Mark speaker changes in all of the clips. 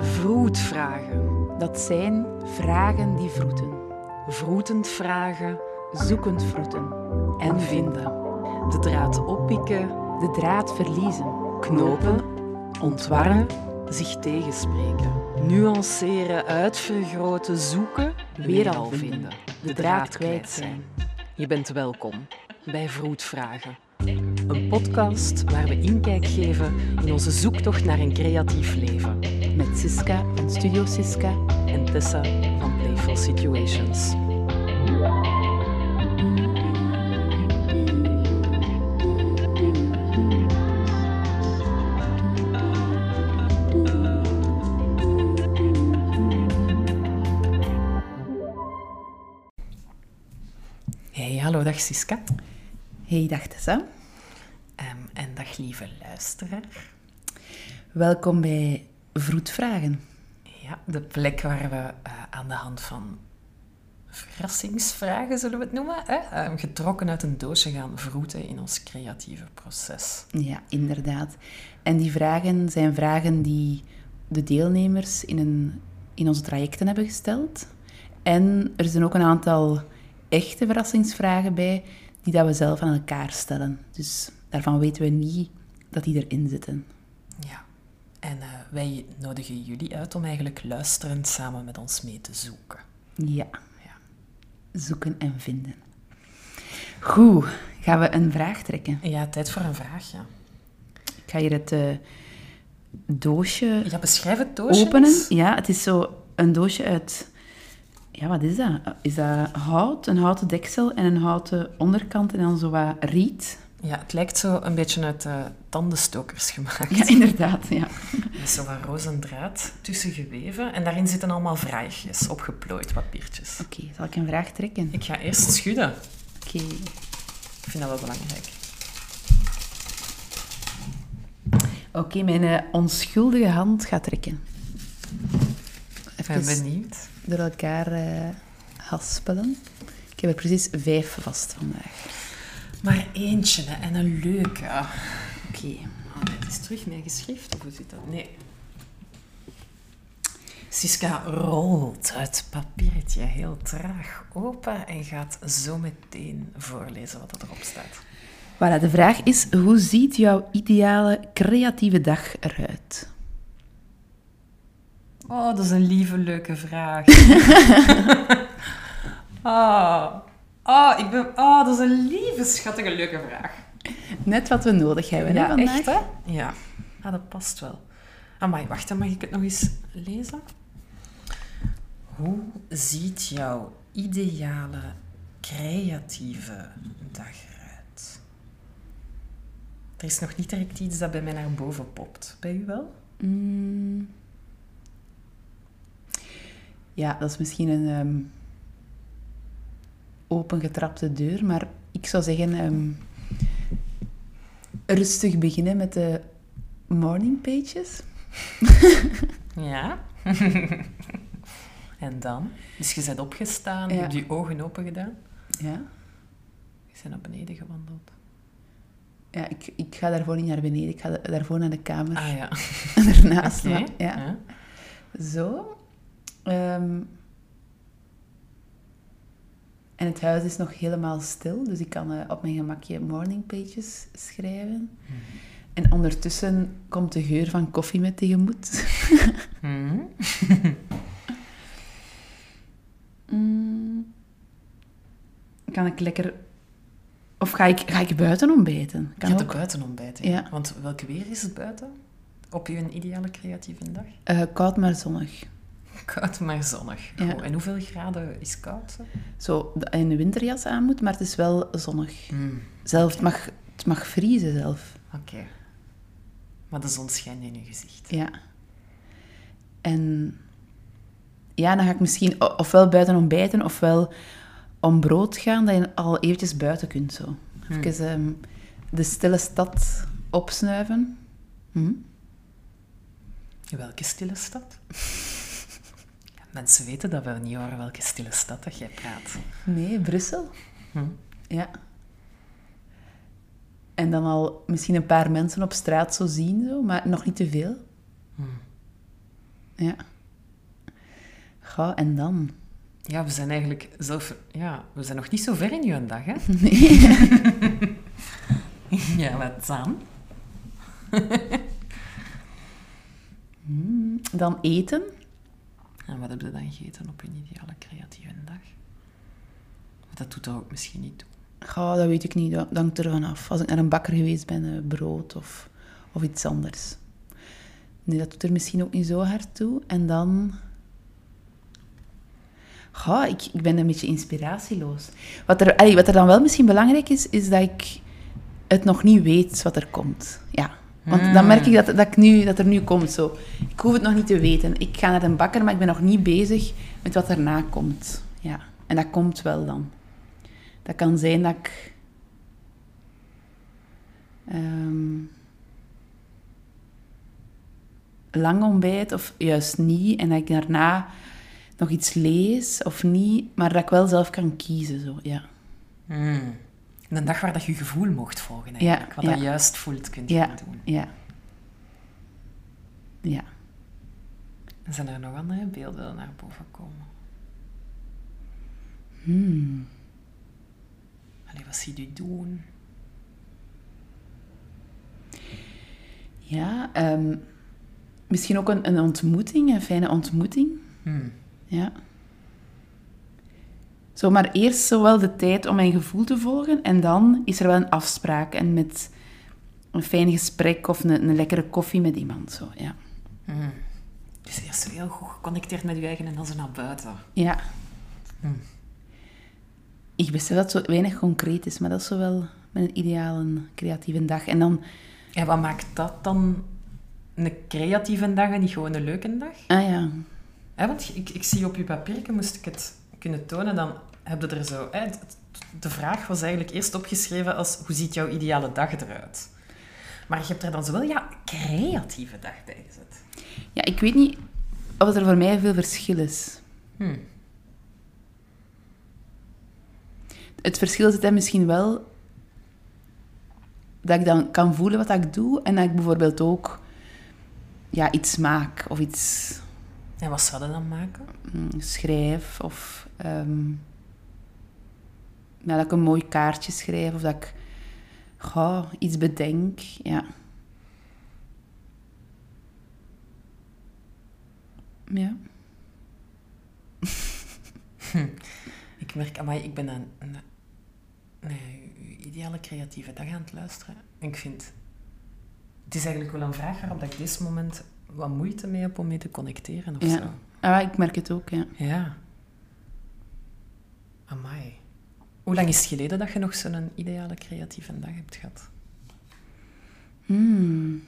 Speaker 1: Vroetvragen.
Speaker 2: Dat zijn vragen die vroeten,
Speaker 1: Vroetend vragen
Speaker 2: zoekend vroeten.
Speaker 1: en vinden. De draad oppikken,
Speaker 2: De draad verliezen,
Speaker 1: knopen, ontwarren, zich tegenspreken. Nuanceren, uitvergroten, zoeken, weer al vinden. De draad kwijt zijn. Je bent welkom bij Vroetvragen. Een podcast waar we inkijk geven in onze zoektocht naar een creatief leven.
Speaker 2: met Siska van Studio Siska.
Speaker 1: En Tessa van Playful Situations. Dag Siska.
Speaker 2: Hey, dag Tessa.
Speaker 1: Ehm, en dag lieve luisteraar.
Speaker 2: Welkom bij Vroetvragen.
Speaker 1: Ja, de plek waar we eh, aan de hand van verrassingsvragen, zullen we het noemen, hè? eh, getrokken uit een doosje gaan vroeten in ons creatieve proces.
Speaker 2: Ja, inderdaad. En die vragen zijn vragen die de deelnemers in, een, in onze trajecten hebben gesteld. En er zijn ook een aantal echte verrassingsvragen bij die dat we zelf aan elkaar stellen. Dus daarvan weten we niet dat die erin zitten.
Speaker 1: Ja, en eh, wij nodigen jullie uit om eigenlijk luisterend samen met ons mee te zoeken.
Speaker 2: Ja,
Speaker 1: Ja.
Speaker 2: zoeken en vinden. Goed, gaan we een vraag trekken.
Speaker 1: Ja, tijd voor een vraagje.
Speaker 2: Ik ga hier het eh, doosje
Speaker 1: Ja, beschrijf het doosje
Speaker 2: openen. Ja, het is zo een doosje uit... Ja, wat is dat? Is dat hout, een houten deksel en een houten onderkant en dan zo wat riet?
Speaker 1: Ja, het lijkt zo een beetje uit eh, tandenstokers gemaakt.
Speaker 2: Ja, inderdaad, ja.
Speaker 1: Met zo wat roze draad tussen geweven. En daarin zitten allemaal vraagjes, opgeplooid papiertjes.
Speaker 2: Oké, zal ik een vraag trekken?
Speaker 1: Ik ga eerst schudden.
Speaker 2: Oké.
Speaker 1: Ik vind dat wel belangrijk.
Speaker 2: Oké, mijn eh, onschuldige hand gaat trekken.
Speaker 1: Ik ben
Speaker 2: Even
Speaker 1: benieuwd.
Speaker 2: Door elkaar eh, haspelen. Ik heb er precies vijf vast vandaag.
Speaker 1: Maar eentje hè, en een leuke.
Speaker 2: Oké.
Speaker 1: Oh, nee, het is terug mijn geschrift, of hoe zit dat? Nee. Siska rolt het papiertje heel traag open en gaat zo meteen voorlezen wat erop staat.
Speaker 2: Voilà, de vraag is, hoe ziet jouw ideale creatieve dag eruit?
Speaker 1: Oh, dat is een lieve, leuke vraag. oh. oh, ik ben... Oh, dat is een lieve, schattige, leuke vraag.
Speaker 2: Net wat we nodig hebben hè,
Speaker 1: ja,
Speaker 2: vandaag.
Speaker 1: echt, hè? Ja. Ah, dat past wel. Amai, wacht, dan mag ik het nog eens lezen? Hoe ziet jouw ideale creatieve dag eruit? Er is nog niet direct iets dat bij mij naar boven popt. Bij u wel?
Speaker 2: Mm. Ja, dat is misschien een ehm, opengetrapte deur, maar ik zou zeggen ehm, rustig beginnen met de morning pages.
Speaker 1: Ja. en dan? Dus je bent opgestaan, je hebt je ogen open gedaan.
Speaker 2: Ja,
Speaker 1: Je bent naar beneden gewandeld.
Speaker 2: ja ik, ik ga daarvoor niet naar beneden, ik ga da- daarvoor naar de kamer
Speaker 1: Ah ja.
Speaker 2: ernaast.
Speaker 1: Oké.
Speaker 2: maar- ja. Zo. Ehm, en het huis is nog helemaal stil, dus ik kan eh, op mijn gemakje morning pages schrijven. En ondertussen komt de geur van koffie met tegemoet.
Speaker 1: Mhm.
Speaker 2: Mm. Kan ik lekker... Of ga ik, ga ik buiten ontbijten? Kan
Speaker 1: Gaat
Speaker 2: ook.
Speaker 1: ook buiten ontbijten.
Speaker 2: Ja.
Speaker 1: Want welk weer is het buiten? Op je ideale creatieve dag?
Speaker 2: Eh, koud maar zonnig.
Speaker 1: Koud, maar zonnig.
Speaker 2: Ja.
Speaker 1: En hoeveel graden is koud? zo?
Speaker 2: Zo, dat je een winterjas aan moet, maar het is wel zonnig. Zelf, het, mag, het mag vriezen zelf.
Speaker 1: Oké. Maar de zon schijnt in je gezicht.
Speaker 2: Ja. En ja, dan ga ik misschien ofwel buiten ontbijten, ofwel om brood gaan, dat je al eventjes buiten kunt zo. Even ehm, de stille stad opsnuiven. Hm?
Speaker 1: Welke stille stad? Mensen weten dat we niet horen welke stille stad dat jij praat.
Speaker 2: Nee, Brussel.
Speaker 1: Hm.
Speaker 2: Ja. En dan al misschien een paar mensen op straat zo zien, zo, maar nog niet te veel.
Speaker 1: Hmm.
Speaker 2: Ja. Ga, en dan?
Speaker 1: Ja, we zijn eigenlijk zelf... Ja, we zijn nog niet zo ver in uw dag, hè? ja, wat dan?
Speaker 2: Hmm, Dan eten.
Speaker 1: En wat heb je dan gegeten op een ideale creatieve dag? Dat doet er ook misschien niet toe.
Speaker 2: Dat weet ik niet. Dat hangt er vanaf. Als ik naar een bakker geweest ben, eh, brood of, of iets anders. Nee, dat doet er misschien ook niet zo hard toe. En dan... Ga, ik, ik ben een beetje inspiratieloos. Wat er, wat er dan wel misschien belangrijk is, is dat ik het nog niet weet wat er komt. Ja. Want dan merk ik dat, dat, ik nu, dat er nu komt. Zo. Ik hoef het nog niet te weten. Ik ga naar een bakker, maar ik ben nog niet bezig met wat erna komt. Ja. En dat komt wel dan. Dat kan zijn dat ik... ehm, lang ontbijt of juist niet. En dat ik daarna nog iets lees of niet. Maar dat ik wel zelf kan kiezen. Zo. Ja.
Speaker 1: Hmm. Een dag waar dat je gevoel mocht volgen, eigenlijk. wat je juist voelt, kunt je
Speaker 2: Ja.
Speaker 1: doen.
Speaker 2: Ja. Ja.
Speaker 1: Zijn er nog andere beelden die naar boven komen?
Speaker 2: Hmm.
Speaker 1: Allee, wat zie je doen?
Speaker 2: Ja, ehm, misschien ook een, een ontmoeting, een fijne ontmoeting.
Speaker 1: Hmm.
Speaker 2: Ja. Zo, maar eerst zo wel de tijd om mijn gevoel te volgen en dan is er wel een afspraak en met een fijn gesprek of een, een lekkere koffie met iemand. Zo, ja.
Speaker 1: Hmm. Dus eerst zo heel goed geconnecteerd met je eigen en dan zo naar buiten.
Speaker 2: ja.
Speaker 1: Hmm.
Speaker 2: Ik besef dat het zo weinig concreet is, maar dat is zo wel mijn ideale creatieve dag. En dan,
Speaker 1: En wat maakt dat dan een creatieve dag en niet gewoon een leuke dag?
Speaker 2: ah ja,
Speaker 1: Hè, want ik, ik zie op je papiertje, moest ik het kunnen tonen, dan heb je er zo... Hè, de vraag was eigenlijk eerst opgeschreven als, hoe ziet jouw ideale dag eruit? Maar je hebt er dan zowel, ja, creatieve dag bij gezet.
Speaker 2: ja, ik weet niet of er voor mij veel verschil is.
Speaker 1: Hmm.
Speaker 2: Het verschil zit dan misschien wel dat ik dan kan voelen wat ik doe en dat ik bijvoorbeeld ook ja, iets maak of iets
Speaker 1: En wat zou je dan maken?
Speaker 2: mm, schrijf of ehm, ja, dat ik een mooi kaartje schrijf of dat ik goh, iets bedenk. Ja. Ja.
Speaker 1: Ik merk, amai, ik ben aan een, nee, ideale creatieve dag aan het luisteren. En ik vind... Het is eigenlijk wel een vraag waarop dat ik dit moment wat moeite mee heb om mee te connecteren of
Speaker 2: Ja.
Speaker 1: zo.
Speaker 2: Ah, ik merk het ook, ja.
Speaker 1: Ja. Amai. Hoe lang is het geleden dat je nog zo'n ideale creatieve dag hebt gehad?
Speaker 2: Hmm.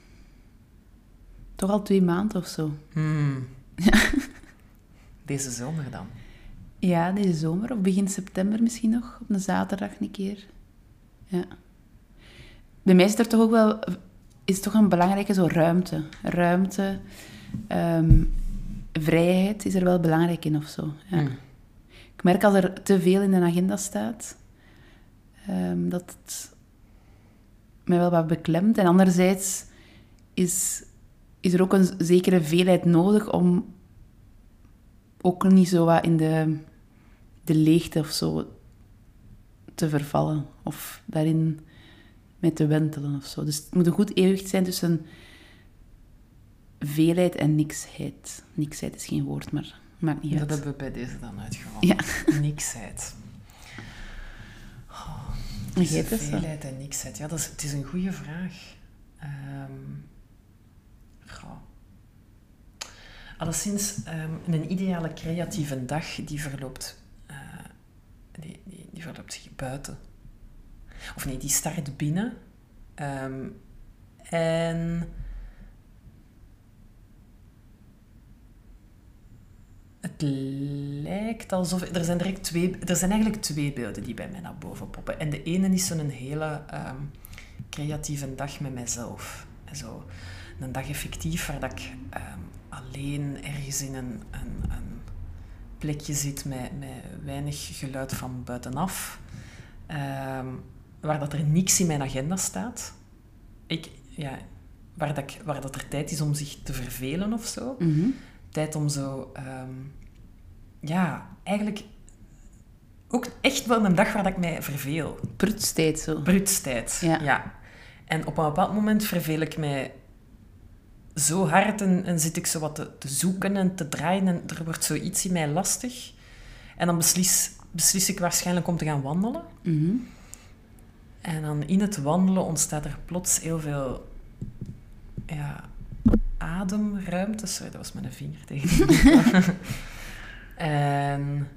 Speaker 2: Toch al twee maanden of zo.
Speaker 1: Hmm. Deze zomer dan?
Speaker 2: Ja, deze zomer of begin september misschien nog, op een zaterdag een keer. Ja. Bij mij is er toch ook wel is toch een belangrijke zo ruimte. Ruimte, ehm, vrijheid is er wel belangrijk in of zo. Ja.
Speaker 1: Hmm.
Speaker 2: Ik merk als er te veel in de agenda staat, ehm, dat het mij wel wat beklemt. En anderzijds is, is er ook een zekere veelheid nodig om ook niet zo wat in de, de leegte of zo te vervallen. Of daarin mee te wentelen of zo. Dus het moet een goed evenwicht zijn tussen veelheid en niksheid. Niksheid is geen woord, maar maakt niet
Speaker 1: Dat
Speaker 2: uit.
Speaker 1: hebben we bij deze dan uitgevonden.
Speaker 2: Ja.
Speaker 1: Niksheid. Oh, veelheid en niksheid. Ja, dat is, het is een goede vraag. Ehm goh. Alleszins, ehm, een ideale creatieve dag die verloopt, eh, die, die, die verloopt zich buiten. Of nee, die start binnen. Ehm, en het lijkt alsof... Er zijn, direct twee, er zijn eigenlijk twee beelden die bij mij naar boven poppen. En de ene is zo'n hele ehm, creatieve dag met mijzelf. Zo, een dag effectief waar dat ik ehm, alleen ergens in een, een, een plekje zit met, met weinig geluid van buitenaf. Ehm, waar dat er niks in mijn agenda staat. Ik, ja, waar, dat ik, waar dat er tijd is om zich te vervelen of zo.
Speaker 2: Mhm.
Speaker 1: Tijd om zo... ehm, ja, eigenlijk ook echt wel een dag waar dat ik mij verveel.
Speaker 2: Prutstijd zo.
Speaker 1: Brutstijd.
Speaker 2: Ja.
Speaker 1: En op een bepaald moment verveel ik mij zo hard en, en zit ik zo wat te, te zoeken en te draaien en er wordt zoiets in mij lastig. En dan beslis, beslis ik waarschijnlijk om te gaan wandelen.
Speaker 2: Mhm.
Speaker 1: En dan in het wandelen ontstaat er plots heel veel ja, ademruimte. Sorry, dat was mijn vinger tegen en,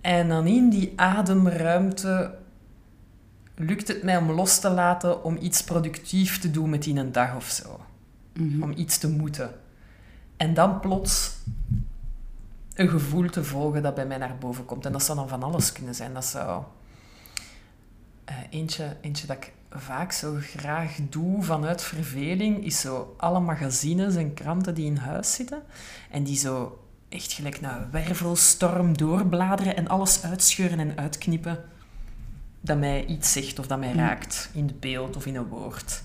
Speaker 1: en dan in die ademruimte lukt het mij om los te laten om iets productief te doen met in een dag of zo.
Speaker 2: Mhm.
Speaker 1: Om iets te moeten. En dan plots een gevoel te volgen dat bij mij naar boven komt. En dat zou dan van alles kunnen zijn. Dat zou... eh, eentje, eentje dat ik vaak zo graag doe vanuit verveling, is zo alle magazines en kranten die in huis zitten. En die zo echt gelijk naar een wervelstorm doorbladeren en alles uitscheuren en uitknippen dat mij iets zegt of dat mij raakt in het beeld of in een woord.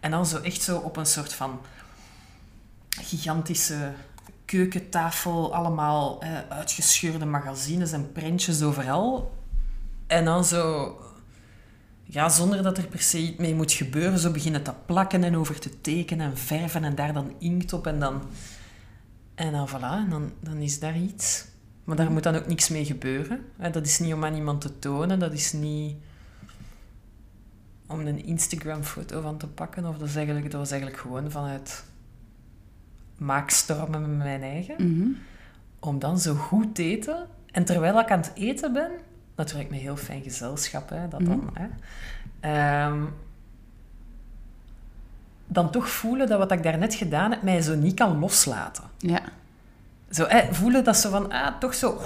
Speaker 1: En dan zo echt zo op een soort van gigantische keukentafel, allemaal eh, uitgescheurde magazines en prentjes overal. En dan zo, ja, zonder dat er per se iets mee moet gebeuren, zo beginnen te plakken en over te tekenen en verven en daar dan inkt op en dan... En dan voilà, en dan, dan is daar iets. Maar daar moet dan ook niks mee gebeuren. Dat is niet om aan iemand te tonen, dat is niet om een Instagram-foto van te pakken. Of dat, is eigenlijk, dat was eigenlijk gewoon vanuit maakstormen met mijn eigen.
Speaker 2: Mhm.
Speaker 1: Om dan zo goed te eten. En terwijl ik aan het eten ben, natuurlijk met heel fijn gezelschap, hè, dat dan, hè, ehm, dan toch voelen dat wat ik daarnet gedaan heb, mij zo niet kan loslaten.
Speaker 2: Ja.
Speaker 1: Zo, hè, voelen dat ze van, ah, toch zo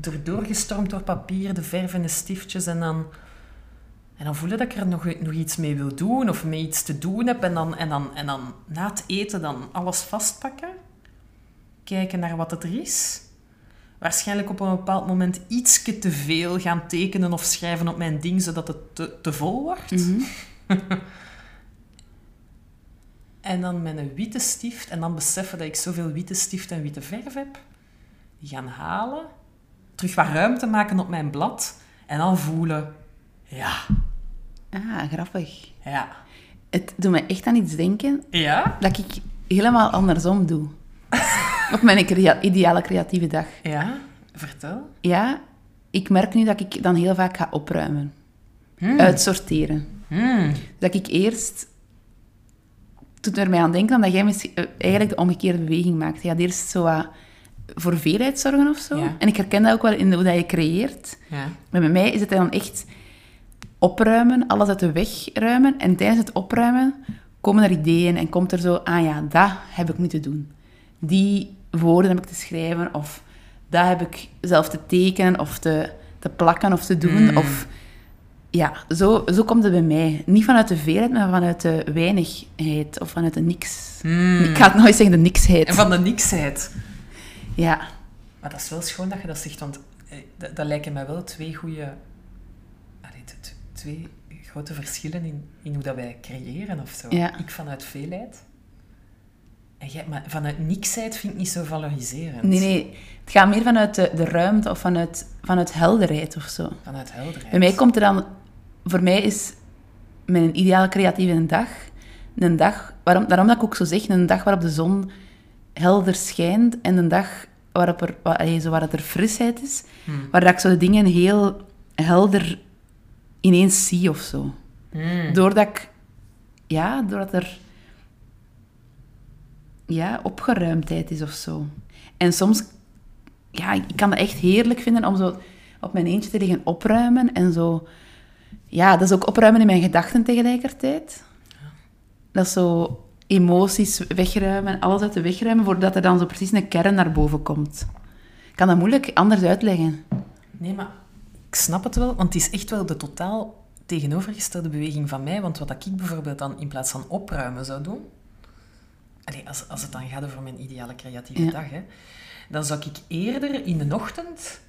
Speaker 1: erdoor gestormd door papier, de verf en de stiftjes. En dan, en dan voelen dat ik er nog, nog iets mee wil doen of mee iets te doen heb. En dan, en, dan, en dan na het eten dan alles vastpakken. Kijken naar wat het er is. Waarschijnlijk op een bepaald moment ietsje te veel gaan tekenen of schrijven op mijn ding, zodat het te, te vol wordt.
Speaker 2: Mhm.
Speaker 1: En dan met een witte stift, en dan beseffen dat ik zoveel witte stift en witte verf heb, die gaan halen, terug wat ruimte maken op mijn blad, en dan voelen, ja,
Speaker 2: Ah, grappig.
Speaker 1: ja,
Speaker 2: Het doet me echt aan iets denken
Speaker 1: ja,
Speaker 2: dat ik helemaal andersom doe. Op mijn crea- ideale creatieve dag.
Speaker 1: ja, vertel.
Speaker 2: Ja, ik merk nu dat ik dan heel vaak ga opruimen. Uitsorteren.
Speaker 1: Hmm.
Speaker 2: Dat ik eerst... Doet er mij aan denken dat jij misschien, eh, eigenlijk de omgekeerde beweging maakt. Je gaat eerst zo wat voor veelheid zorgen of zo.
Speaker 1: Ja.
Speaker 2: En ik herken dat ook wel in de- hoe dat je creëert.
Speaker 1: Ja.
Speaker 2: Maar bij mij is het dan echt opruimen, alles uit de weg ruimen. En tijdens het opruimen komen er ideeën en komt er zo, ah ja, dat heb ik te doen. Die woorden heb ik te schrijven, of dat heb ik zelf te tekenen, of te, te plakken of te doen.
Speaker 1: Mm.
Speaker 2: Of, ja, zo, zo komt het bij mij. Niet vanuit de veelheid, maar vanuit de weinigheid, of vanuit de niks.
Speaker 1: Hmm.
Speaker 2: Ik ga het nooit zeggen, de niksheid.
Speaker 1: En van de niksheid.
Speaker 2: Ja,
Speaker 1: Maar dat is wel schoon dat je dat zegt, want eh, dat, dat lijken mij wel twee goede... Twee grote verschillen in, in hoe dat wij creëren of zo.
Speaker 2: Ja.
Speaker 1: Ik vanuit veelheid. Maar vanuit niksheid vind ik niet zo valoriserend.
Speaker 2: nee, nee. Het gaat meer vanuit de, de ruimte of vanuit, vanuit helderheid of zo.
Speaker 1: Vanuit helderheid.
Speaker 2: Bij mij komt er dan... Voor mij is mijn ideale creatieve dag... Een dag... Waarom, daarom dat ik ook zo zeg, een dag waarop de zon helder schijnt en een dag waarop er, waar, allee, zo waar het er frisheid is,
Speaker 1: Hmm.
Speaker 2: waar dat ik zo de dingen heel helder ineens zie of zo.
Speaker 1: Hmm.
Speaker 2: Doordat ik... Ja, doordat er... Ja, opgeruimdheid is of zo. En soms... Ja, ik kan dat echt heerlijk vinden om zo op mijn eentje te liggen opruimen en zo... Ja, dat is ook opruimen in mijn gedachten tegelijkertijd. Dat is zo emoties wegruimen, alles uit de weg ruimen, voordat er dan zo precies een kern naar boven komt. Ik kan dat moeilijk anders uitleggen.
Speaker 1: Nee, maar ik snap het wel, want het is echt wel de totaal tegenovergestelde beweging van mij. Want wat ik bijvoorbeeld dan in plaats van opruimen zou doen... Allee, als, als het dan gaat over mijn ideale creatieve
Speaker 2: Ja.
Speaker 1: dag, hè, dan zou ik eerder in de ochtend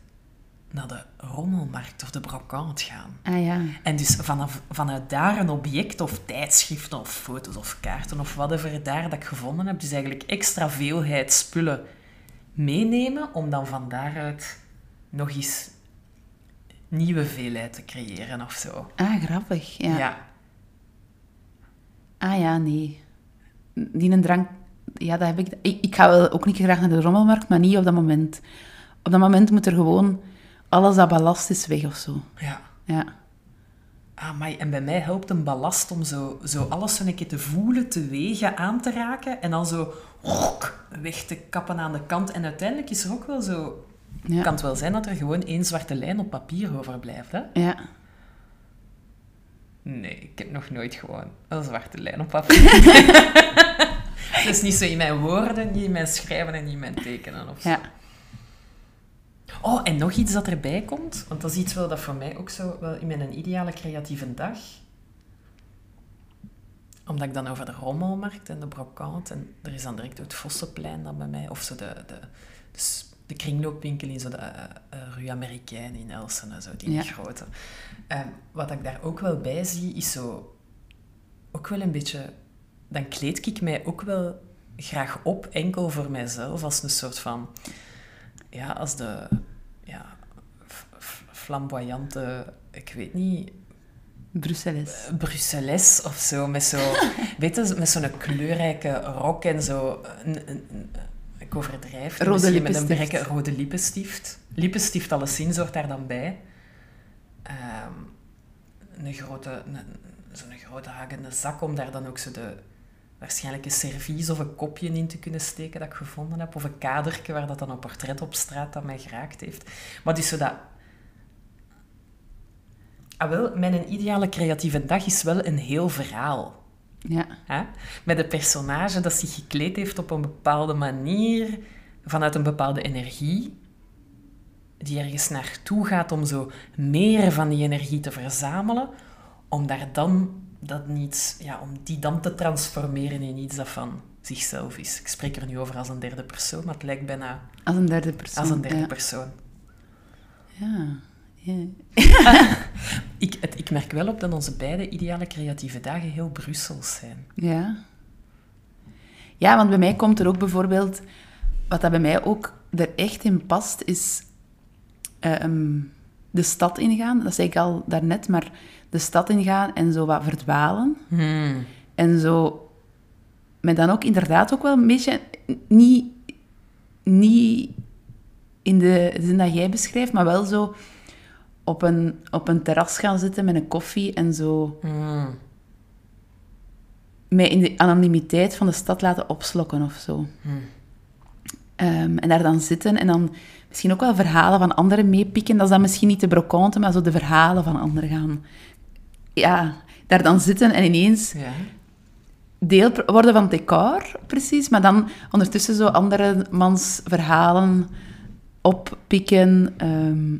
Speaker 1: naar de rommelmarkt of de brocante gaan.
Speaker 2: Ah ja.
Speaker 1: En dus vanaf, vanuit daar een object of tijdschriften of foto's of kaarten of whatever daar dat ik gevonden heb, dus eigenlijk extra veelheid spullen meenemen om dan van daaruit nog eens nieuwe veelheid te creëren of zo.
Speaker 2: Ah, grappig. Ja.
Speaker 1: ja.
Speaker 2: Ah ja, nee. Die een drank... Ja, dat heb ik... ik... Ik ga wel ook niet graag naar de rommelmarkt, maar niet op dat moment. Op dat moment moet er gewoon... Alles dat ballast is weg of zo.
Speaker 1: Ja.
Speaker 2: Ja.
Speaker 1: Ah, maar en bij mij helpt een ballast om zo, zo alles zo een keer te voelen, te wegen, aan te raken en dan zo weg te kappen aan de kant. En uiteindelijk is er ook wel zo...
Speaker 2: Ja.
Speaker 1: Kan het wel zijn dat er gewoon één zwarte lijn op papier overblijft, hè?
Speaker 2: Ja.
Speaker 1: Nee, ik heb nog nooit gewoon een zwarte lijn op papier. Dat is niet zo in mijn woorden, niet in mijn schrijven en niet in mijn tekenen of zo.
Speaker 2: Ja.
Speaker 1: Oh, en nog iets dat erbij komt, want dat is iets wel dat voor mij ook zo wel in mijn ideale creatieve dag. Omdat ik dan over de rommelmarkt en de brocante, en er is dan direct ook het Vossenplein dan bij mij, of zo de, de, de, kringloopwinkel in zo de eh, eh, Rue Américaine in Elsen en zo, die
Speaker 2: Ja.
Speaker 1: grote. Ehm, wat ik daar ook wel bij zie, is zo ook wel een beetje... Dan kleed ik mij ook wel graag op, enkel voor mijzelf, als een soort van... Ja, als de ja, flamboyante, ik weet niet,
Speaker 2: Bruxelles.
Speaker 1: Bruxelles of zo, met zo, weet je, met zo'n kleurrijke rok en zo, een, een- een- ik overdrijf,
Speaker 2: Rode
Speaker 1: misschien met een brekke rode lippenstift. Lippenstift alleszins hoort daar dan bij. Ehm, een grote, een, zo'n grote hangende zak om daar dan ook zo de, waarschijnlijk een servies of een kopje in te kunnen steken dat ik gevonden heb, of een kadertje waar dat dan een portret op straat dat mij geraakt heeft. Maar dus zo dat Ah, wel, mijn ideale creatieve dag is wel een heel verhaal.
Speaker 2: Ja.
Speaker 1: Hè? Met een personage dat zich gekleed heeft op een bepaalde manier, vanuit een bepaalde energie, die ergens naartoe gaat om zo meer van die energie te verzamelen, om daar dan dat niet, ja, om die dan te transformeren in iets dat van zichzelf is. Ik spreek er nu over als een derde persoon, maar het lijkt bijna
Speaker 2: Als een derde persoon.
Speaker 1: als een derde
Speaker 2: ja.
Speaker 1: persoon.
Speaker 2: Ja.
Speaker 1: Ik, het, ik merk wel op dat onze beide ideale creatieve dagen heel Brussels zijn.
Speaker 2: Ja. Ja, want bij mij komt er ook bijvoorbeeld... Wat dat bij mij ook er echt in past, is ehm, de stad ingaan. Dat zei ik al daarnet, maar de stad ingaan en zo wat verdwalen. En zo... Maar dan ook inderdaad ook wel een beetje... Niet, niet in de zin dat jij beschrijft, maar wel zo op een, op een terras gaan zitten met een koffie en zo
Speaker 1: Hmm.
Speaker 2: mij in de anonimiteit van de stad laten opslokken of zo. Ehm, en daar dan zitten en dan misschien ook wel verhalen van anderen meepikken. Dat is dan misschien niet de brocante, maar zo de verhalen van anderen gaan. Ja, daar dan zitten en ineens
Speaker 1: Ja.
Speaker 2: deel worden van het decor, precies. Maar dan ondertussen zo andere mans verhalen oppikken. ehm,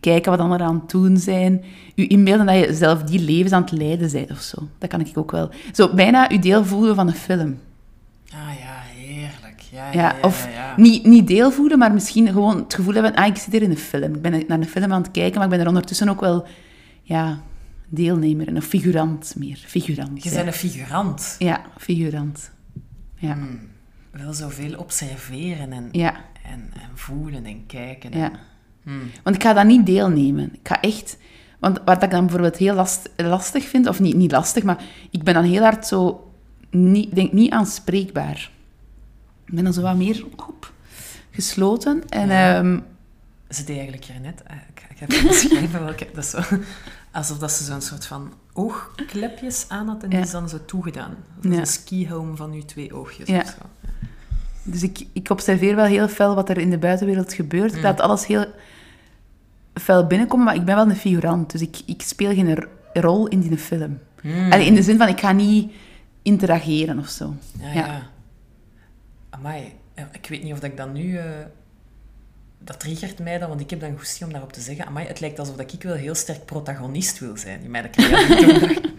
Speaker 2: kijken wat anderen aan het doen zijn. U inbeelden dat je zelf die levens aan het leiden bent of zo. Dat kan ik ook wel. Zo bijna u deel voelen van een film.
Speaker 1: Ah ja, heerlijk. Ja, ja,
Speaker 2: of
Speaker 1: ja.
Speaker 2: Niet, niet deel voelen, maar misschien gewoon het gevoel hebben... Ah, ik zit hier in een film. Ik ben naar een film aan het kijken, maar ik ben er ondertussen ook wel... Ja, deelnemer en een figurant meer. Figurant,
Speaker 1: Je
Speaker 2: ja.
Speaker 1: bent een figurant.
Speaker 2: Ja, figurant. Ja,
Speaker 1: Wel zoveel observeren en,
Speaker 2: ja,
Speaker 1: en, en voelen en kijken. en-
Speaker 2: ja.
Speaker 1: Hmm.
Speaker 2: Want ik ga dat niet deelnemen. Ik ga echt... Want wat ik dan bijvoorbeeld heel last, lastig vind, of niet, niet lastig, maar ik ben dan heel hard zo... Niet, denk niet aanspreekbaar. Ik ben dan zo wat meer op, gesloten. En
Speaker 1: Ja.
Speaker 2: ehm,
Speaker 1: Ze deed eigenlijk hier net... eh, Ik, ik heb het beschrijven welke... Dat is zo, alsof dat ze zo'n soort van oogklepjes aan had en die is dan zo toegedaan. Dat is een skihelm van uw twee oogjes
Speaker 2: Ja.
Speaker 1: of zo.
Speaker 2: Dus ik, ik observeer wel heel fel wat er in de buitenwereld gebeurt. Ik laat alles heel fel binnenkomen, maar ik ben wel een figurant. Dus ik, ik speel geen rol in die film. Allee, in de zin van, ik ga niet interageren of zo.
Speaker 1: Ja,
Speaker 2: Ja.
Speaker 1: ja. Amai, ik weet niet of ik dat nu... eh, dat triggert mij dan, want ik heb dan goesting om daarop te zeggen. Amai, het lijkt alsof dat ik wel heel sterk protagonist wil zijn in mijn creatieve.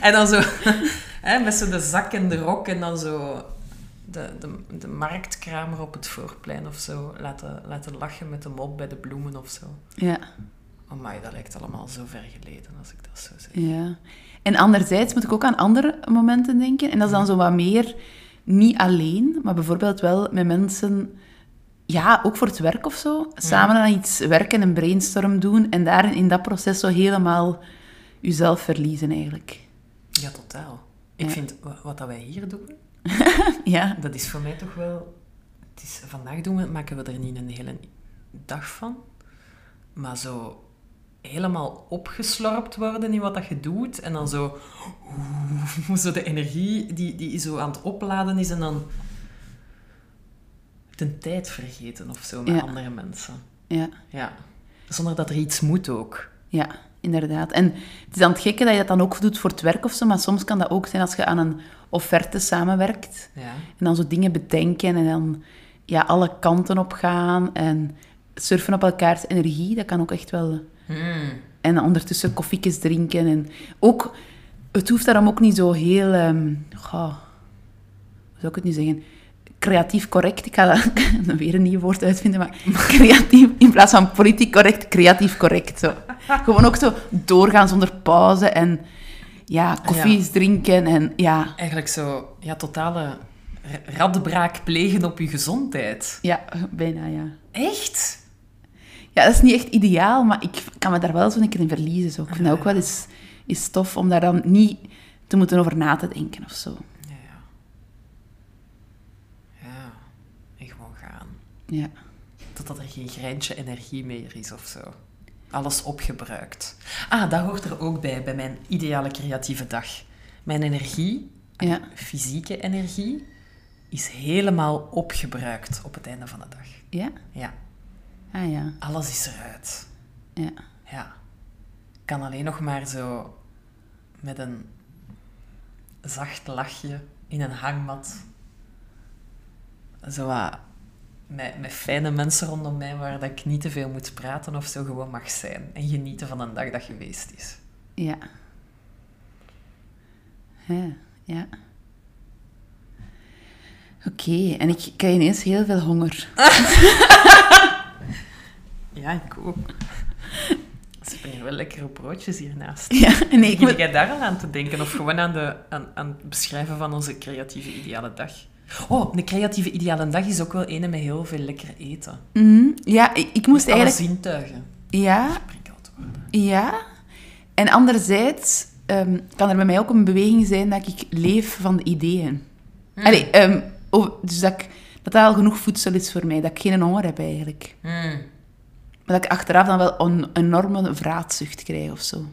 Speaker 1: En dan zo... hè, met zo de zak en de rok en dan zo... de, de, de marktkramer op het voorplein of zo laten, laten lachen met de mop bij de bloemen of zo.
Speaker 2: Ja.
Speaker 1: Amai, dat lijkt allemaal zo ver geleden als ik dat zo zeg.
Speaker 2: Ja. En anderzijds moet ik ook aan andere momenten denken. En dat is dan zo wat meer, niet alleen, maar bijvoorbeeld wel met mensen, ja, ook voor het werk of zo, samen aan iets werken, een brainstorm doen en daar in dat proces zo helemaal jezelf verliezen eigenlijk.
Speaker 1: Ja, totaal. Ik
Speaker 2: Ja.
Speaker 1: vind wa- wat dat wij hier doen,
Speaker 2: Ja,
Speaker 1: dat is voor mij toch wel... Het is, vandaag doen we, maken we er niet een hele dag van, maar zo helemaal opgeslorpt worden in wat dat je doet en dan zo, zo de energie die, die zo aan het opladen is en dan de tijd vergeten of zo met
Speaker 2: Ja.
Speaker 1: andere mensen.
Speaker 2: ja,
Speaker 1: Ja. Zonder dat er iets moet ook.
Speaker 2: ja, inderdaad. En het is dan het gekke dat je dat dan ook doet voor het werk of zo, maar soms kan dat ook zijn als je aan een offerte samenwerkt.
Speaker 1: Ja.
Speaker 2: En dan zo dingen bedenken en dan ja, alle kanten op gaan en surfen op elkaars energie, dat kan ook echt wel...
Speaker 1: Hmm.
Speaker 2: En ondertussen koffietjes drinken. En ook, het hoeft daarom ook niet zo heel... goh, hoe zou ik het nu zeggen? Creatief correct. Ik ga dat, weer een nieuw woord uitvinden, maar creatief, in plaats van politiek correct, creatief correct. Zo. Gewoon ook zo doorgaan zonder pauze en ja, koffies drinken en ja,
Speaker 1: Eigenlijk zo, ja, totale radbraak plegen op je gezondheid.
Speaker 2: ja, bijna ja.
Speaker 1: Echt?
Speaker 2: Ja, dat is niet echt ideaal, maar ik kan me daar wel zo een keer in verliezen. Zo. Ik vind dat ook wel eens, eens tof om daar dan niet te moeten over na te denken of zo.
Speaker 1: Ja, ja. Ja, en gewoon gaan.
Speaker 2: Ja.
Speaker 1: Totdat er geen greintje energie meer is of zo. Alles opgebruikt. Ah, dat hoort er ook bij, bij mijn ideale creatieve dag. Mijn energie,
Speaker 2: Ja.
Speaker 1: fysieke energie, is helemaal opgebruikt op het einde van de dag.
Speaker 2: Ja?
Speaker 1: Ja,
Speaker 2: Ah ja.
Speaker 1: alles is eruit.
Speaker 2: Ja.
Speaker 1: Ja. Ik kan alleen nog maar zo met een zacht lachje in een hangmat. Zo wat met, met fijne mensen rondom mij waar dat ik niet te veel moet praten of zo gewoon mag zijn. En genieten van een dag dat geweest is.
Speaker 2: Ja. Ja. ja. Oké, en ik krijg ineens heel veel honger.
Speaker 1: Ja, ik ook. Ze brengen wel lekkere broodjes hiernaast.
Speaker 2: Ja, nee, ik
Speaker 1: Begin
Speaker 2: moet...
Speaker 1: jij daar al aan te denken? Of gewoon aan, de, aan, aan het beschrijven van onze creatieve ideale dag? Oh, een creatieve ideale dag is ook wel een met heel veel lekker eten.
Speaker 2: Mhm. Ja, ik, ik moest
Speaker 1: Alle
Speaker 2: eigenlijk...
Speaker 1: zintuigen
Speaker 2: Ja, ja. En anderzijds ehm, kan er bij mij ook een beweging zijn dat ik leef van de ideeën. Allee, ehm, over- dus dat, ik, dat dat al genoeg voedsel is voor mij. Dat ik geen honger heb eigenlijk.
Speaker 1: Hmm.
Speaker 2: Maar dat ik achteraf dan wel een enorme vraatzucht krijg of zo.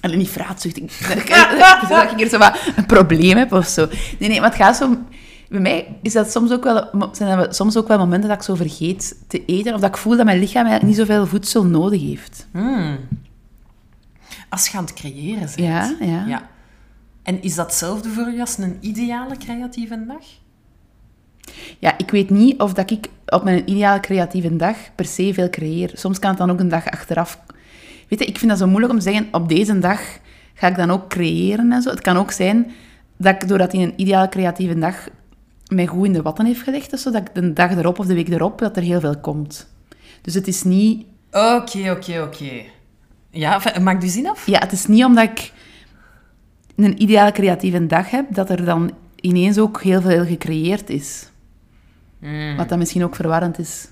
Speaker 2: Allee, niet vraatzucht. Ik, dat ik hier zo wat een probleem heb of zo. Nee, nee, maar het gaat zo... Bij mij is dat soms ook wel, zijn dat soms ook wel momenten dat ik zo vergeet te eten. Of dat ik voel dat mijn lichaam eigenlijk niet zoveel voedsel nodig heeft.
Speaker 1: Hmm. Als je aan het creëren bent.
Speaker 2: Ja, ja.
Speaker 1: ja. En is dat hetzelfde voor je als een ideale creatieve dag?
Speaker 2: Ja, ik weet niet of dat ik op mijn ideale creatieve dag per se veel creëer. Soms kan het dan ook een dag achteraf... Weet je, ik vind dat zo moeilijk om te zeggen, op deze dag ga ik dan ook creëren en zo. Het kan ook zijn dat ik, doordat in een ideale creatieve dag mij goed in de watten heeft gelegd, of zo, dat ik de dag erop of de week erop, dat er heel veel komt. Dus het is niet...
Speaker 1: Oké, oké, oké. Ja, maakt u zin af?
Speaker 2: Ja, het is niet omdat ik een ideale creatieve dag heb, dat er dan ineens ook heel veel gecreëerd is.
Speaker 1: Hmm.
Speaker 2: Wat dan misschien ook verwarrend is,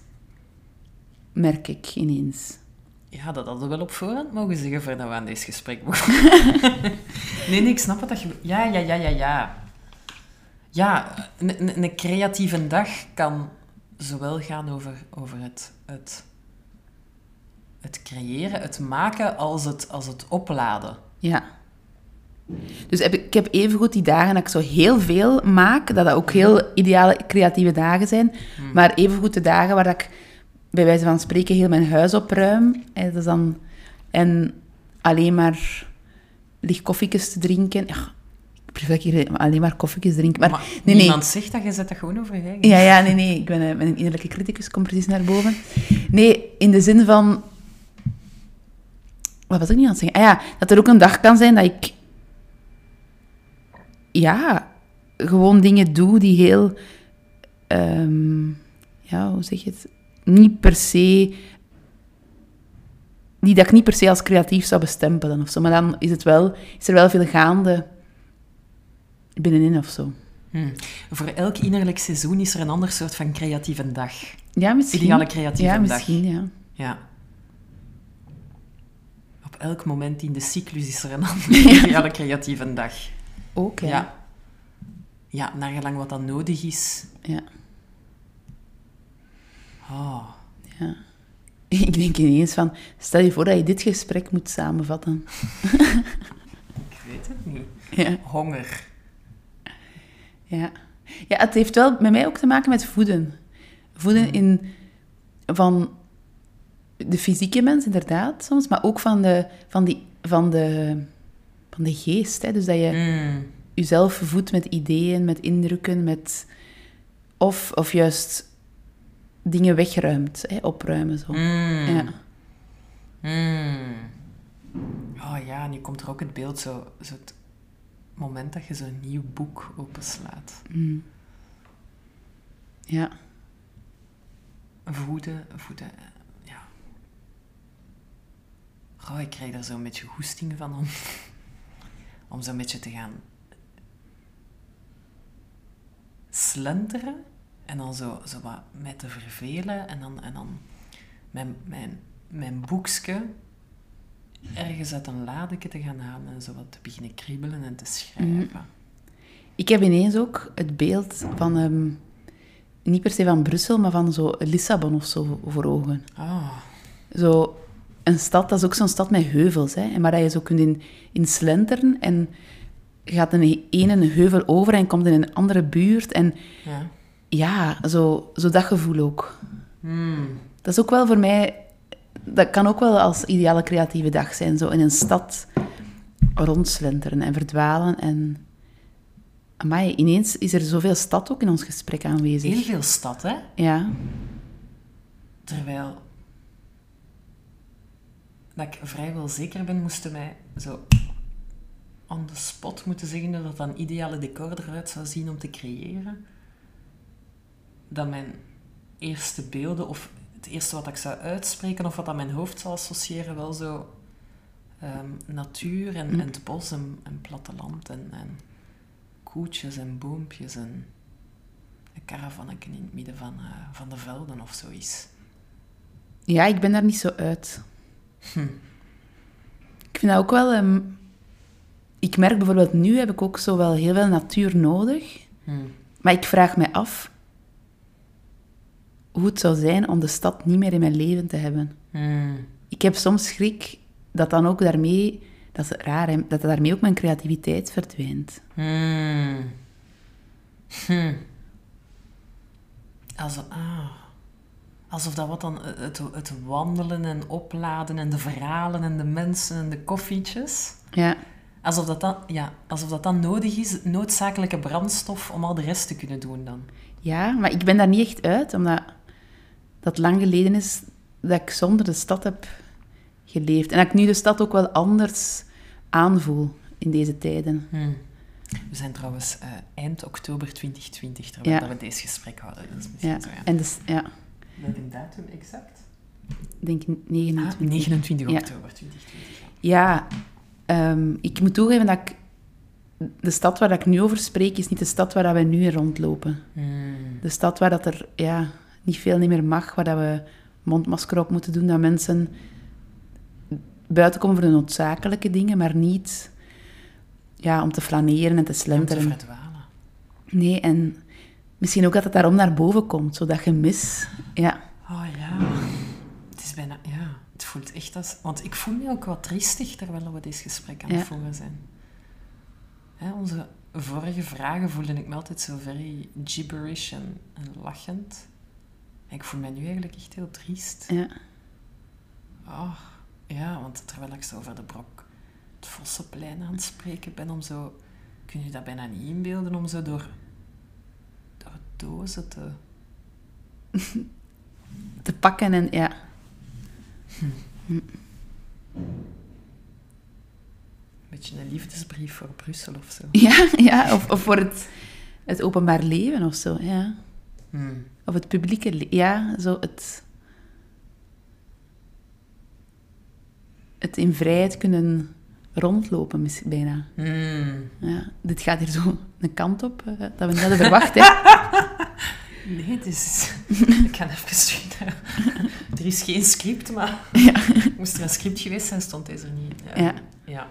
Speaker 2: merk ik ineens.
Speaker 1: Ja, dat hadden we wel op voorhand mogen zeggen voordat we aan deze gesprek begonnen. nee, nee, ik snap wat dat je... Ja, ja, ja, ja, ja. Ja, een, een- creatieve dag kan zowel gaan over, over het, het, het creëren, het maken, als het, als het opladen.
Speaker 2: Ja. Dus heb ik, heb evengoed die dagen dat ik zo heel veel maak, dat dat ook heel ideale creatieve dagen zijn. Maar evengoed de dagen waar dat ik bij wijze van spreken heel mijn huis opruim. En, is dan, en alleen maar licht koffietjes te drinken. Ja, ik prefer hier alleen maar koffietjes drinken. Maar,
Speaker 1: Maar
Speaker 2: nee,
Speaker 1: niemand
Speaker 2: nee.
Speaker 1: zegt dat, je zet dat gewoon over je eigen.
Speaker 2: Ja, ja, nee, nee. Ik ben, een- ben een innerlijke criticus, kom precies naar boven. Nee, in de zin van... Wat was ik niet aan het zeggen? Ah ja, dat er ook een dag kan zijn dat ik... Ja, gewoon dingen doe die heel... ehm, ja, hoe zeg je het? Niet per se... Die dat ik niet per se als creatief zou bestempelen of zo. Maar dan is, het wel, is er wel veel gaande binnenin of zo.
Speaker 1: Hm. Voor elk innerlijk seizoen is er een ander soort van creatieve dag.
Speaker 2: Ja, misschien.
Speaker 1: Ideale creatieve
Speaker 2: ja,
Speaker 1: dag.
Speaker 2: misschien, ja.
Speaker 1: Ja. Op elk moment in de cyclus is er een andere ideale creatieve dag.
Speaker 2: Ook. Ja.
Speaker 1: Ja, naar gelang wat dan nodig is.
Speaker 2: ja.
Speaker 1: Oh.
Speaker 2: Ja. Ik denk ineens van, stel je voor dat je dit gesprek moet samenvatten.
Speaker 1: Ik weet het niet.
Speaker 2: Ja,
Speaker 1: Honger.
Speaker 2: ja. ja, het heeft wel met mij ook te maken met voeden. Voeden in, van de fysieke mens, inderdaad, soms, maar ook van de, van die, van de, van de geest. Hè? Dus dat je
Speaker 1: Mm.
Speaker 2: jezelf voedt met ideeën, met indrukken, met... Of, of juist dingen wegruimt, hè? opruimen, zo.
Speaker 1: Mm.
Speaker 2: Ja.
Speaker 1: Mm. Oh ja, nu komt er ook het beeld, zo, zo het moment dat je zo'n nieuw boek openslaat.
Speaker 2: Mm. Ja.
Speaker 1: Voeden, voeden, ja. Oh, ik krijg daar zo'n beetje goesting van om, om zo'n beetje te gaan slenteren en dan zo, zo wat mij te vervelen en dan, en dan mijn, mijn, mijn boekje ergens uit een ladeke te gaan halen en zo wat te beginnen kriebelen en te schrijven.
Speaker 2: Ik heb ineens ook het beeld van, ehm, niet per se van Brussel, maar van zo Lissabon of zo voor ogen.
Speaker 1: Oh,
Speaker 2: Zo een stad, dat is ook zo'n stad met heuvels, hè, en waar dat je zo kunt in, in slenteren en gaat een ene heuvel over en komt in een andere buurt. En
Speaker 1: ja.
Speaker 2: Ja, zo, zo dat gevoel ook.
Speaker 1: Hmm.
Speaker 2: Dat is ook wel voor mij... Dat kan ook wel als ideale creatieve dag zijn. Zo in een stad rondslenteren en verdwalen. En... Amai, ineens is er zoveel stad ook in ons gesprek aanwezig.
Speaker 1: Heel veel stad, hè?
Speaker 2: Ja,
Speaker 1: Terwijl dat ik vrijwel zeker ben, moesten mij zo on the spot moeten zeggen dat dat een ideale decor eruit zou zien om te creëren. Dat mijn eerste beelden, of het eerste wat ik zou uitspreken, of wat aan mijn hoofd zou associëren, wel zo ehm, natuur en,
Speaker 2: Mm.
Speaker 1: en het bos en, en platteland en, en koetjes en boompjes en een caravannetje in het midden van, eh, van de velden of zoiets.
Speaker 2: ja ik ben daar niet zo uit.
Speaker 1: Hm.
Speaker 2: Ik vind dat ook wel... ehm, ik merk bijvoorbeeld nu heb ik ook zo wel heel veel natuur nodig.
Speaker 1: Hm.
Speaker 2: Maar ik vraag me af hoe het zou zijn om de stad niet meer in mijn leven te hebben.
Speaker 1: Hm.
Speaker 2: Ik heb soms schrik dat dan ook daarmee... Dat is raar, hè, dat daarmee ook mijn creativiteit verdwijnt.
Speaker 1: Hmm. Hm. Alsof, ah. Alsof dat wat dan het, het wandelen en opladen en de verhalen en de mensen en de koffietjes.
Speaker 2: Ja,
Speaker 1: Alsof dat dan, ja, alsof dat dan nodig is, noodzakelijke brandstof om al de rest te kunnen doen dan.
Speaker 2: ja, maar ik ben daar niet echt uit, omdat dat lang geleden is dat ik zonder de stad heb geleefd. En dat ik nu de stad ook wel anders aanvoel in deze tijden.
Speaker 1: Hm. We zijn trouwens eh, eind oktober 2020, terwijl
Speaker 2: Ja.
Speaker 1: dat we deze gesprek houden. Dat is misschien
Speaker 2: Ja,
Speaker 1: zo, ja.
Speaker 2: en dus, ja,
Speaker 1: Met een datum exact?
Speaker 2: ik denk
Speaker 1: Ah,
Speaker 2: 29.
Speaker 1: 29
Speaker 2: Ja.
Speaker 1: oktober 2020. ja.
Speaker 2: Ja, ehm, ik moet toegeven dat ik... De stad waar dat ik nu over spreek, is niet de stad waar dat we nu in rondlopen.
Speaker 1: Hmm.
Speaker 2: De stad waar dat er ja, niet veel niet meer mag, waar dat we mondmasker op moeten doen, dat mensen buiten komen voor de noodzakelijke dingen, maar niet ja, om te flaneren en te
Speaker 1: Om te
Speaker 2: slenteren.
Speaker 1: verdwalen.
Speaker 2: Nee, en misschien ook dat het daarom naar boven komt, zodat gemis... Ja,
Speaker 1: Oh ja. Het is bijna... Ja, het voelt echt als... Want ik voel me ook wat triestig terwijl we dit gesprek aan het
Speaker 2: Ja.
Speaker 1: voeren zijn. Hè, onze vorige vragen voelde ik me altijd zo very gibberish en, en lachend. Ik voel me nu eigenlijk echt heel triest.
Speaker 2: ja,
Speaker 1: Oh, ja, want terwijl ik zo over de brok het Vossenplein aan het spreken ben om zo... Kun je dat bijna niet inbeelden om zo door, door dozen te...
Speaker 2: te pakken en ja.
Speaker 1: Een beetje een liefdesbrief voor Brussel of zo.
Speaker 2: Ja, ja of, of voor het het openbaar leven of zo, ja.
Speaker 1: Hmm.
Speaker 2: Of het publieke ja, zo het... Het in vrijheid kunnen rondlopen, misschien bijna.
Speaker 1: Hmm.
Speaker 2: Ja, dit gaat hier zo een kant op, eh, dat we niet hadden verwacht, hè.
Speaker 1: Nee, het is... ik ga even naar- Er is geen script, maar... Moest er een script geweest zijn, stond deze er niet.
Speaker 2: Ja.
Speaker 1: Ja.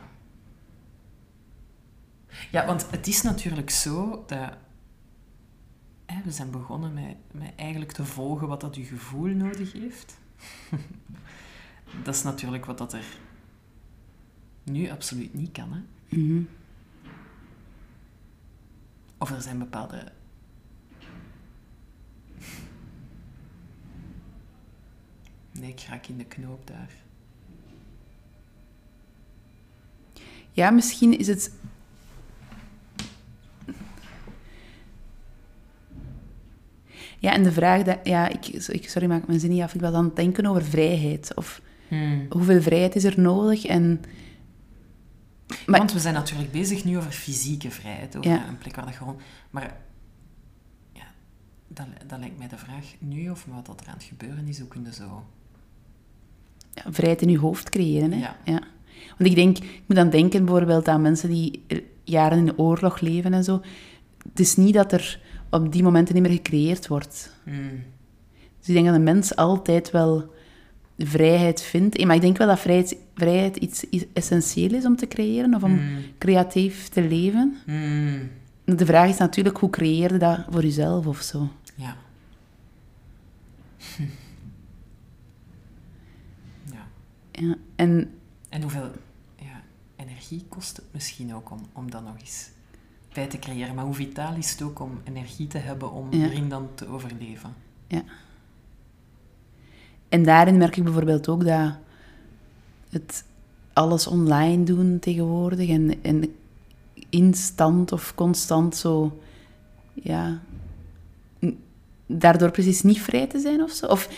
Speaker 1: Ja, want het is natuurlijk zo dat... Hè, we zijn begonnen met, met eigenlijk te volgen wat dat je gevoel nodig heeft. dat is natuurlijk wat dat er nu absoluut niet kan. Hè?
Speaker 2: Mhm.
Speaker 1: Of er zijn bepaalde... Nee, ik raak in de knoop daar.
Speaker 2: Ja, misschien is het... Ja, en de vraag dat... Ja, ik, ik, sorry, maak mijn zin niet af. Ik was aan het denken over vrijheid. Of hoeveel vrijheid is er nodig? En... Maar-
Speaker 1: Want we zijn natuurlijk bezig nu over fysieke vrijheid, over
Speaker 2: Ja.
Speaker 1: een plek waar dat gewoon... Maar ja, dat, dat lijkt mij de vraag nu, of wat dat er aan het gebeuren is, hoe kunnen zo...
Speaker 2: ja, vrijheid in je hoofd creëren. Hè?
Speaker 1: Ja.
Speaker 2: Want ik denk, ik moet dan denken bijvoorbeeld aan mensen die er jaren in de oorlog leven en zo. Het is niet dat er op die momenten niet meer gecreëerd wordt. Dus ik denk dat een mens altijd wel vrijheid vindt. Maar ik denk wel dat vrijheid, vrijheid iets, essentieel is om te creëren of om creatief te leven. De vraag is natuurlijk, hoe creëer je dat voor jezelf of zo?
Speaker 1: Ja. ja.
Speaker 2: Ja. En
Speaker 1: En hoeveel ja, energie kost het misschien ook om, om dat nog eens bij te creëren? Maar hoe vitaal is het ook om energie te hebben om
Speaker 2: Ja.
Speaker 1: erin dan te overleven?
Speaker 2: En daarin merk ik bijvoorbeeld ook dat het alles online doen tegenwoordig en, en instant of constant zo, ja, daardoor precies niet vrij te zijn of zo. Of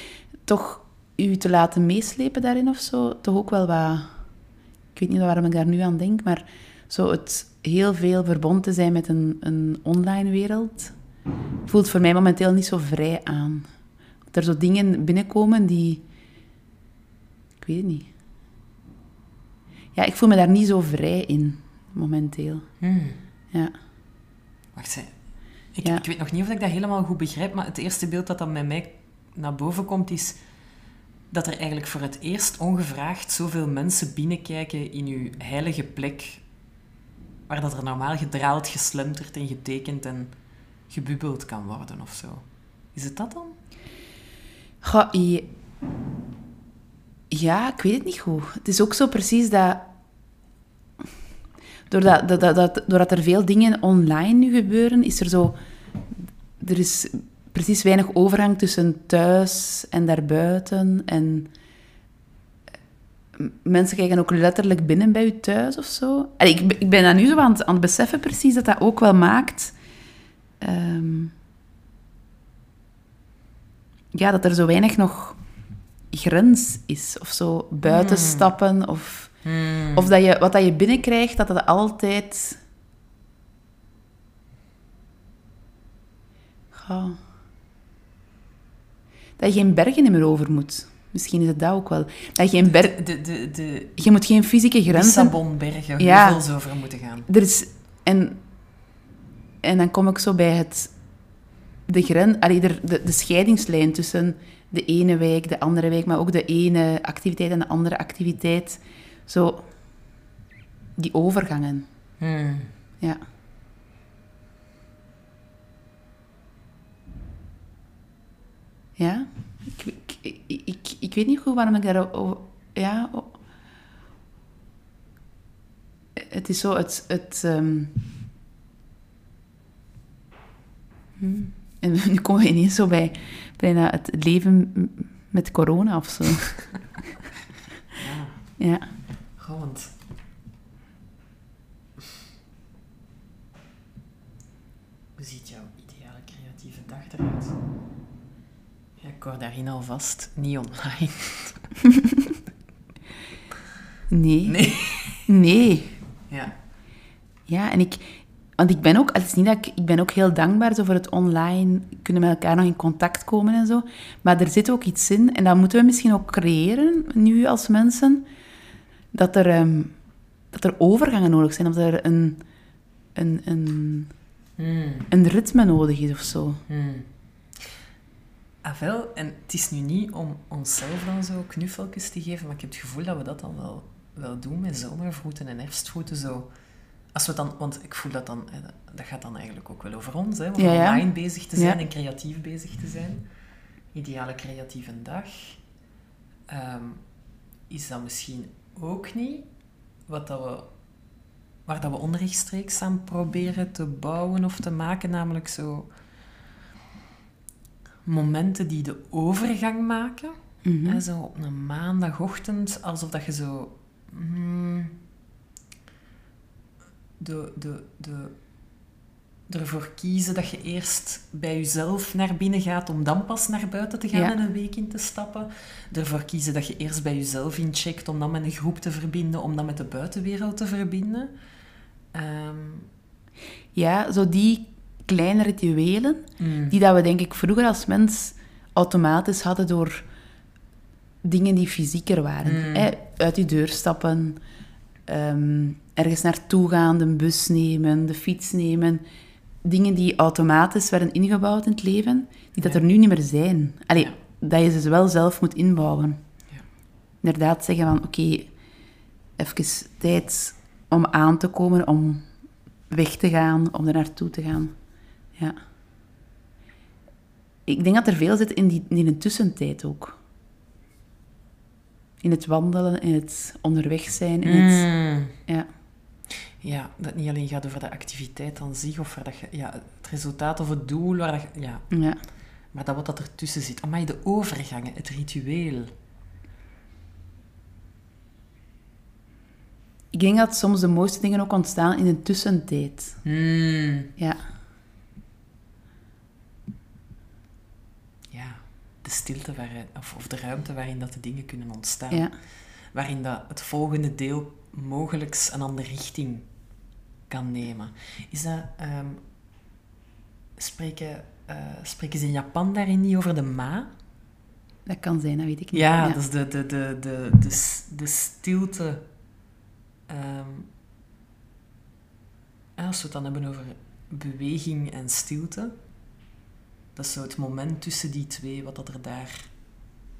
Speaker 2: toch u te laten meeslepen daarin of zo, toch ook wel wat, ik weet niet waarom ik daar nu aan denk, maar zo het heel veel verbonden te zijn met een, een online wereld, voelt voor mij momenteel niet zo vrij aan. Dat er zo dingen binnenkomen die... Ik weet het niet. Ja, ik voel me daar niet zo vrij in, momenteel. Ja.
Speaker 1: Wacht, ik,
Speaker 2: Ja.
Speaker 1: ik weet nog niet of ik dat helemaal goed begrijp, maar het eerste beeld dat dan bij mij naar boven komt is dat er eigenlijk voor het eerst ongevraagd zoveel mensen binnenkijken in uw heilige plek, waar dat er normaal gedraald, geslenterd en getekend en gebubbeld kan worden of zo. Is het dat dan?
Speaker 2: Goh, Ja, ik weet het niet goed. Het is ook zo precies dat... Doordat, dat, dat, dat, doordat er veel dingen online nu gebeuren, is er zo... Er is precies weinig overgang tussen thuis en daarbuiten. En mensen kijken ook letterlijk binnen bij je thuis of zo. Allee, ik, ben- ik ben dat nu zo aan het, aan het beseffen precies, dat dat ook wel maakt... ehm, ja, dat er zo weinig nog grens is. Of zo buiten stappen. Of, of dat je, wat dat je binnenkrijgt, dat dat altijd... Goh. Dat je geen bergen meer over moet. Misschien is het dat ook wel. Dat je geen ber...
Speaker 1: De, de, de
Speaker 2: Je moet geen fysieke grenzen...
Speaker 1: Lissabonbergen,
Speaker 2: Ja.
Speaker 1: hoeveel over moeten gaan.
Speaker 2: Er is... En, en dan kom ik zo bij het... De, gren, allee, de, de, de scheidingslijn tussen de ene wijk, de andere wijk, maar ook de ene activiteit en de andere activiteit. Zo... Die overgangen. Ja. Ja? Ik, ik, ik, weet niet goed waarom ik daar... Ja... o- het is zo, het... het ehm, hmm. En nu komen we ineens zo bij bijna het leven met corona of zo. ja.
Speaker 1: Goh, want... Hoe ziet jouw ideale creatieve dag eruit? Hoor daarin alvast niet online.
Speaker 2: Nee.
Speaker 1: Nee.
Speaker 2: Nee.
Speaker 1: Ja.
Speaker 2: Ja, en ik... Want ik ben ook, het is niet dat ik, ik ben ook heel dankbaar zo voor het online, kunnen met elkaar nog in contact komen en zo. Maar er zit ook iets in, en dat moeten we misschien ook creëren, nu als mensen, dat er, ehm, dat er overgangen nodig zijn, of dat er een, een, een,
Speaker 1: Hmm.
Speaker 2: een ritme nodig is of zo.
Speaker 1: Hmm. Ah, wel, en het is nu niet om onszelf dan zo knuffeltjes te geven, maar ik heb het gevoel dat we dat dan wel, wel doen met zomervoeten en herfstvoeten. Zo. Als we dan, want ik voel dat dan, dat gaat dan eigenlijk ook wel over ons, hè, om
Speaker 2: Ja, ja.
Speaker 1: online bezig te zijn
Speaker 2: Ja.
Speaker 1: en creatief bezig te zijn. Ideale creatieve dag. Ehm, is dat misschien ook niet wat dat we, waar dat we onrechtstreeks aan proberen te bouwen of te maken, namelijk zo momenten die de overgang maken.
Speaker 2: Mhm.
Speaker 1: Hè, zo op een maandagochtend, alsof dat je zo... mm, de, de, de, ervoor kiezen dat je eerst bij jezelf naar binnen gaat om dan pas naar buiten te gaan
Speaker 2: Ja.
Speaker 1: en een week in te stappen. Ervoor kiezen dat je eerst bij jezelf incheckt om dan met een groep te verbinden, om dan met de buitenwereld te verbinden. Ehm,
Speaker 2: Ja, zo die kleine rituelen,
Speaker 1: mm,
Speaker 2: die dat we denk ik vroeger als mens automatisch hadden door dingen die fysieker waren.
Speaker 1: Mm.
Speaker 2: Hè, uit je deur stappen, ehm, ergens naartoe gaan, de bus nemen, de fiets nemen. Dingen die automatisch werden ingebouwd in het leven, die dat
Speaker 1: Ja.
Speaker 2: er nu niet meer zijn. Allee,
Speaker 1: Ja.
Speaker 2: dat je ze wel zelf moet inbouwen.
Speaker 1: Ja.
Speaker 2: Inderdaad zeggen van, oké, even tijd om aan te komen, om weg te gaan, om er naartoe te gaan. Ja. Ik denk dat er veel zit in, die, in de tussentijd ook. In het wandelen, in het onderweg zijn, in het...
Speaker 1: mm.
Speaker 2: Ja.
Speaker 1: Ja, dat niet alleen gaat over de activiteit aan zich, of dat ja, het resultaat of het doel, waar dat ja,
Speaker 2: ja.
Speaker 1: maar dat wat dat ertussen zit. Amai, de overgangen, het ritueel.
Speaker 2: Ik denk dat soms de mooiste dingen ook ontstaan in de tussentijd.
Speaker 1: Hmm.
Speaker 2: Ja,
Speaker 1: de stilte waarin, of, of de ruimte waarin dat de dingen kunnen ontstaan.
Speaker 2: Ja.
Speaker 1: Waarin dat het volgende deel mogelijk een andere richting kan nemen. Is dat... ehm, spreken, eh, spreken ze in Japan daarin niet over de ma?
Speaker 2: Dat kan zijn, dat weet ik niet.
Speaker 1: Ja, dat is de, de, de, de, de, de stilte. Ehm, als we het dan hebben over beweging en stilte, dat is zo het moment tussen die twee, wat dat er daar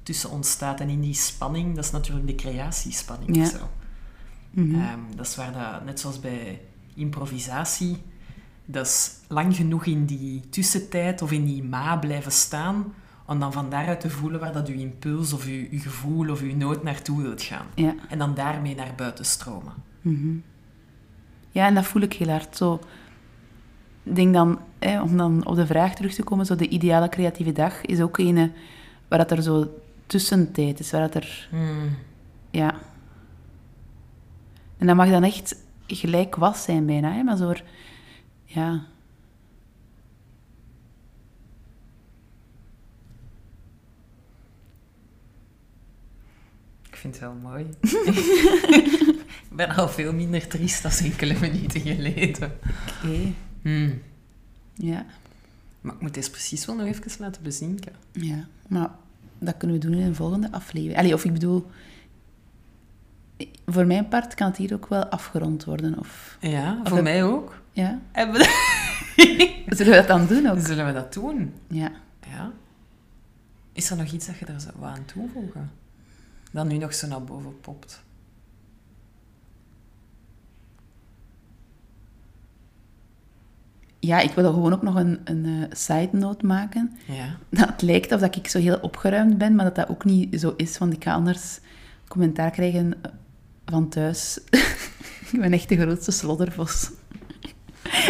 Speaker 1: tussen ontstaat. En in die spanning, dat is natuurlijk de creatiespanning
Speaker 2: Ja.
Speaker 1: of zo.
Speaker 2: Mhm.
Speaker 1: Ehm, dat is waar dat, net zoals bij improvisatie, dat is lang genoeg in die tussentijd of in die ma blijven staan, om dan van daaruit te voelen waar dat uw impuls of uw, uw gevoel of uw nood naartoe wilt gaan.
Speaker 2: Ja.
Speaker 1: En dan daarmee naar buiten stromen.
Speaker 2: Mhm. Ja, en dat voel ik heel hard. Zo, denk dan, hè, om dan op de vraag terug te komen, zo de ideale creatieve dag is ook een waar dat er zo tussentijd is, waar dat er, ja. En dat mag dan echt gelijk was zijn bijna, hè, maar zo, ja.
Speaker 1: Ik vind het wel mooi. ik ben al veel minder triest dan enkele minuten geleden.
Speaker 2: Oké,
Speaker 1: Hmm.
Speaker 2: ja.
Speaker 1: Maar ik moet deze precies wel nog even laten bezinken.
Speaker 2: Ja, maar dat kunnen we doen in een volgende aflevering. Allee, of ik bedoel, voor mijn part kan het hier ook wel afgerond worden. Of,
Speaker 1: Ja,
Speaker 2: Of
Speaker 1: voor mij ook.
Speaker 2: ja? Zullen we dat dan doen ook?
Speaker 1: Zullen we dat doen?
Speaker 2: Ja.
Speaker 1: Ja. Is er nog iets dat je daar zou aan toevoegen? Dat nu nog zo naar boven popt.
Speaker 2: Ja, ik wil gewoon ook nog een, een eh, side note maken.
Speaker 1: Ja.
Speaker 2: Dat het lijkt of dat ik zo heel opgeruimd ben, maar dat dat ook niet zo is, want ik ga anders commentaar krijgen van thuis. ik ben echt de grootste sloddervos.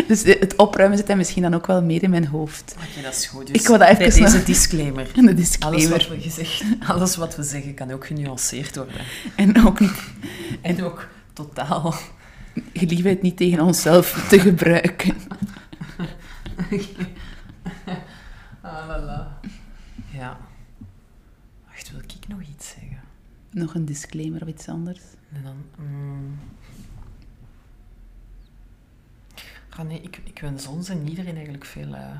Speaker 2: Dus het opruimen zit misschien dan ook wel meer in mijn hoofd.
Speaker 1: Oké, dat is goed. Dus
Speaker 2: Ik wil dat
Speaker 1: bij
Speaker 2: even
Speaker 1: deze
Speaker 2: nog-
Speaker 1: disclaimer.
Speaker 2: De
Speaker 1: Alles
Speaker 2: disclaimer.
Speaker 1: wat, we gezegd, alles wat we zeggen kan ook genuanceerd worden.
Speaker 2: En ook niet,
Speaker 1: En ook totaal...
Speaker 2: gelieve het niet tegen onszelf te gebruiken.
Speaker 1: Ah, la, la. Ja. Wacht, wil ik nog iets zeggen?
Speaker 2: Nog een disclaimer of iets anders.
Speaker 1: En dan... mm. Oh nee, ik, ik wens ons en iedereen eigenlijk veel, uh,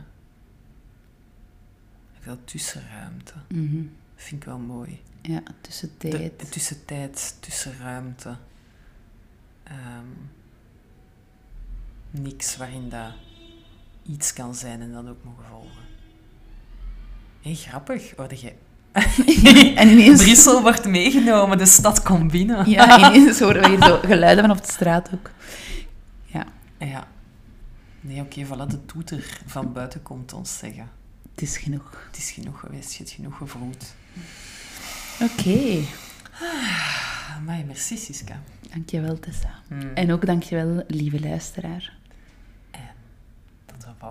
Speaker 1: veel tussenruimte.
Speaker 2: Mhm.
Speaker 1: Vind ik wel mooi.
Speaker 2: Ja, tussentijd.
Speaker 1: De, tussentijd, tussenruimte. Um, niks waarin dat iets kan zijn en dat ook mogen volgen. Hé, hey, grappig. Hoorde je...
Speaker 2: en ineens...
Speaker 1: Brussel wordt meegenomen, de stad komt binnen.
Speaker 2: ja, ineens horen we hier zo geluiden van op de straat ook. Ja.
Speaker 1: Ja. Nee, oké, okay, voilà, de toeter van buiten komt ons zeggen.
Speaker 2: Het is genoeg.
Speaker 1: Het is genoeg geweest, je hebt genoeg gevoeld.
Speaker 2: Oké. Okay.
Speaker 1: Ah, maar merci, Siska.
Speaker 2: Dankjewel, Tessa. Hmm. En ook dankjewel, lieve luisteraar.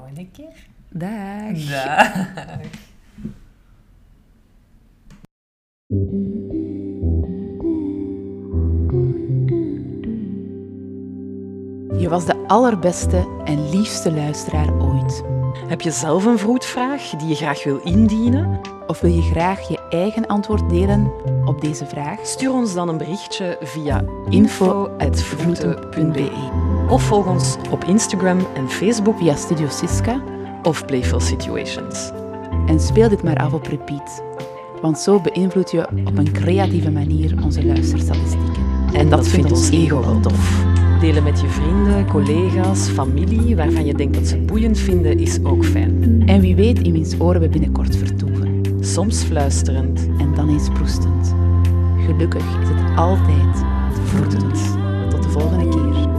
Speaker 1: Volgende keer.
Speaker 2: Dag.
Speaker 1: Dag.
Speaker 2: Je was de allerbeste en liefste luisteraar ooit.
Speaker 1: Heb je zelf een vroedvraag die je graag wil indienen?
Speaker 2: Of wil je graag je eigen antwoord delen op deze vraag?
Speaker 1: Stuur ons dan een berichtje via info.vroeten.be Of volg ons op Instagram en Facebook
Speaker 2: via Studio Siska
Speaker 1: of Playful Situations.
Speaker 2: En speel dit maar af op repeat, want zo beïnvloed je op een creatieve manier onze luisterstatistieken.
Speaker 1: En dat, dat vindt ons ego wel tof. Delen met je vrienden, collega's, familie, waarvan je denkt dat ze boeiend vinden, is ook fijn.
Speaker 2: En wie weet in wiens oren we binnenkort vertoeven.
Speaker 1: Soms fluisterend.
Speaker 2: En dan eens proestend. Gelukkig is het altijd vroetend. Tot de volgende keer.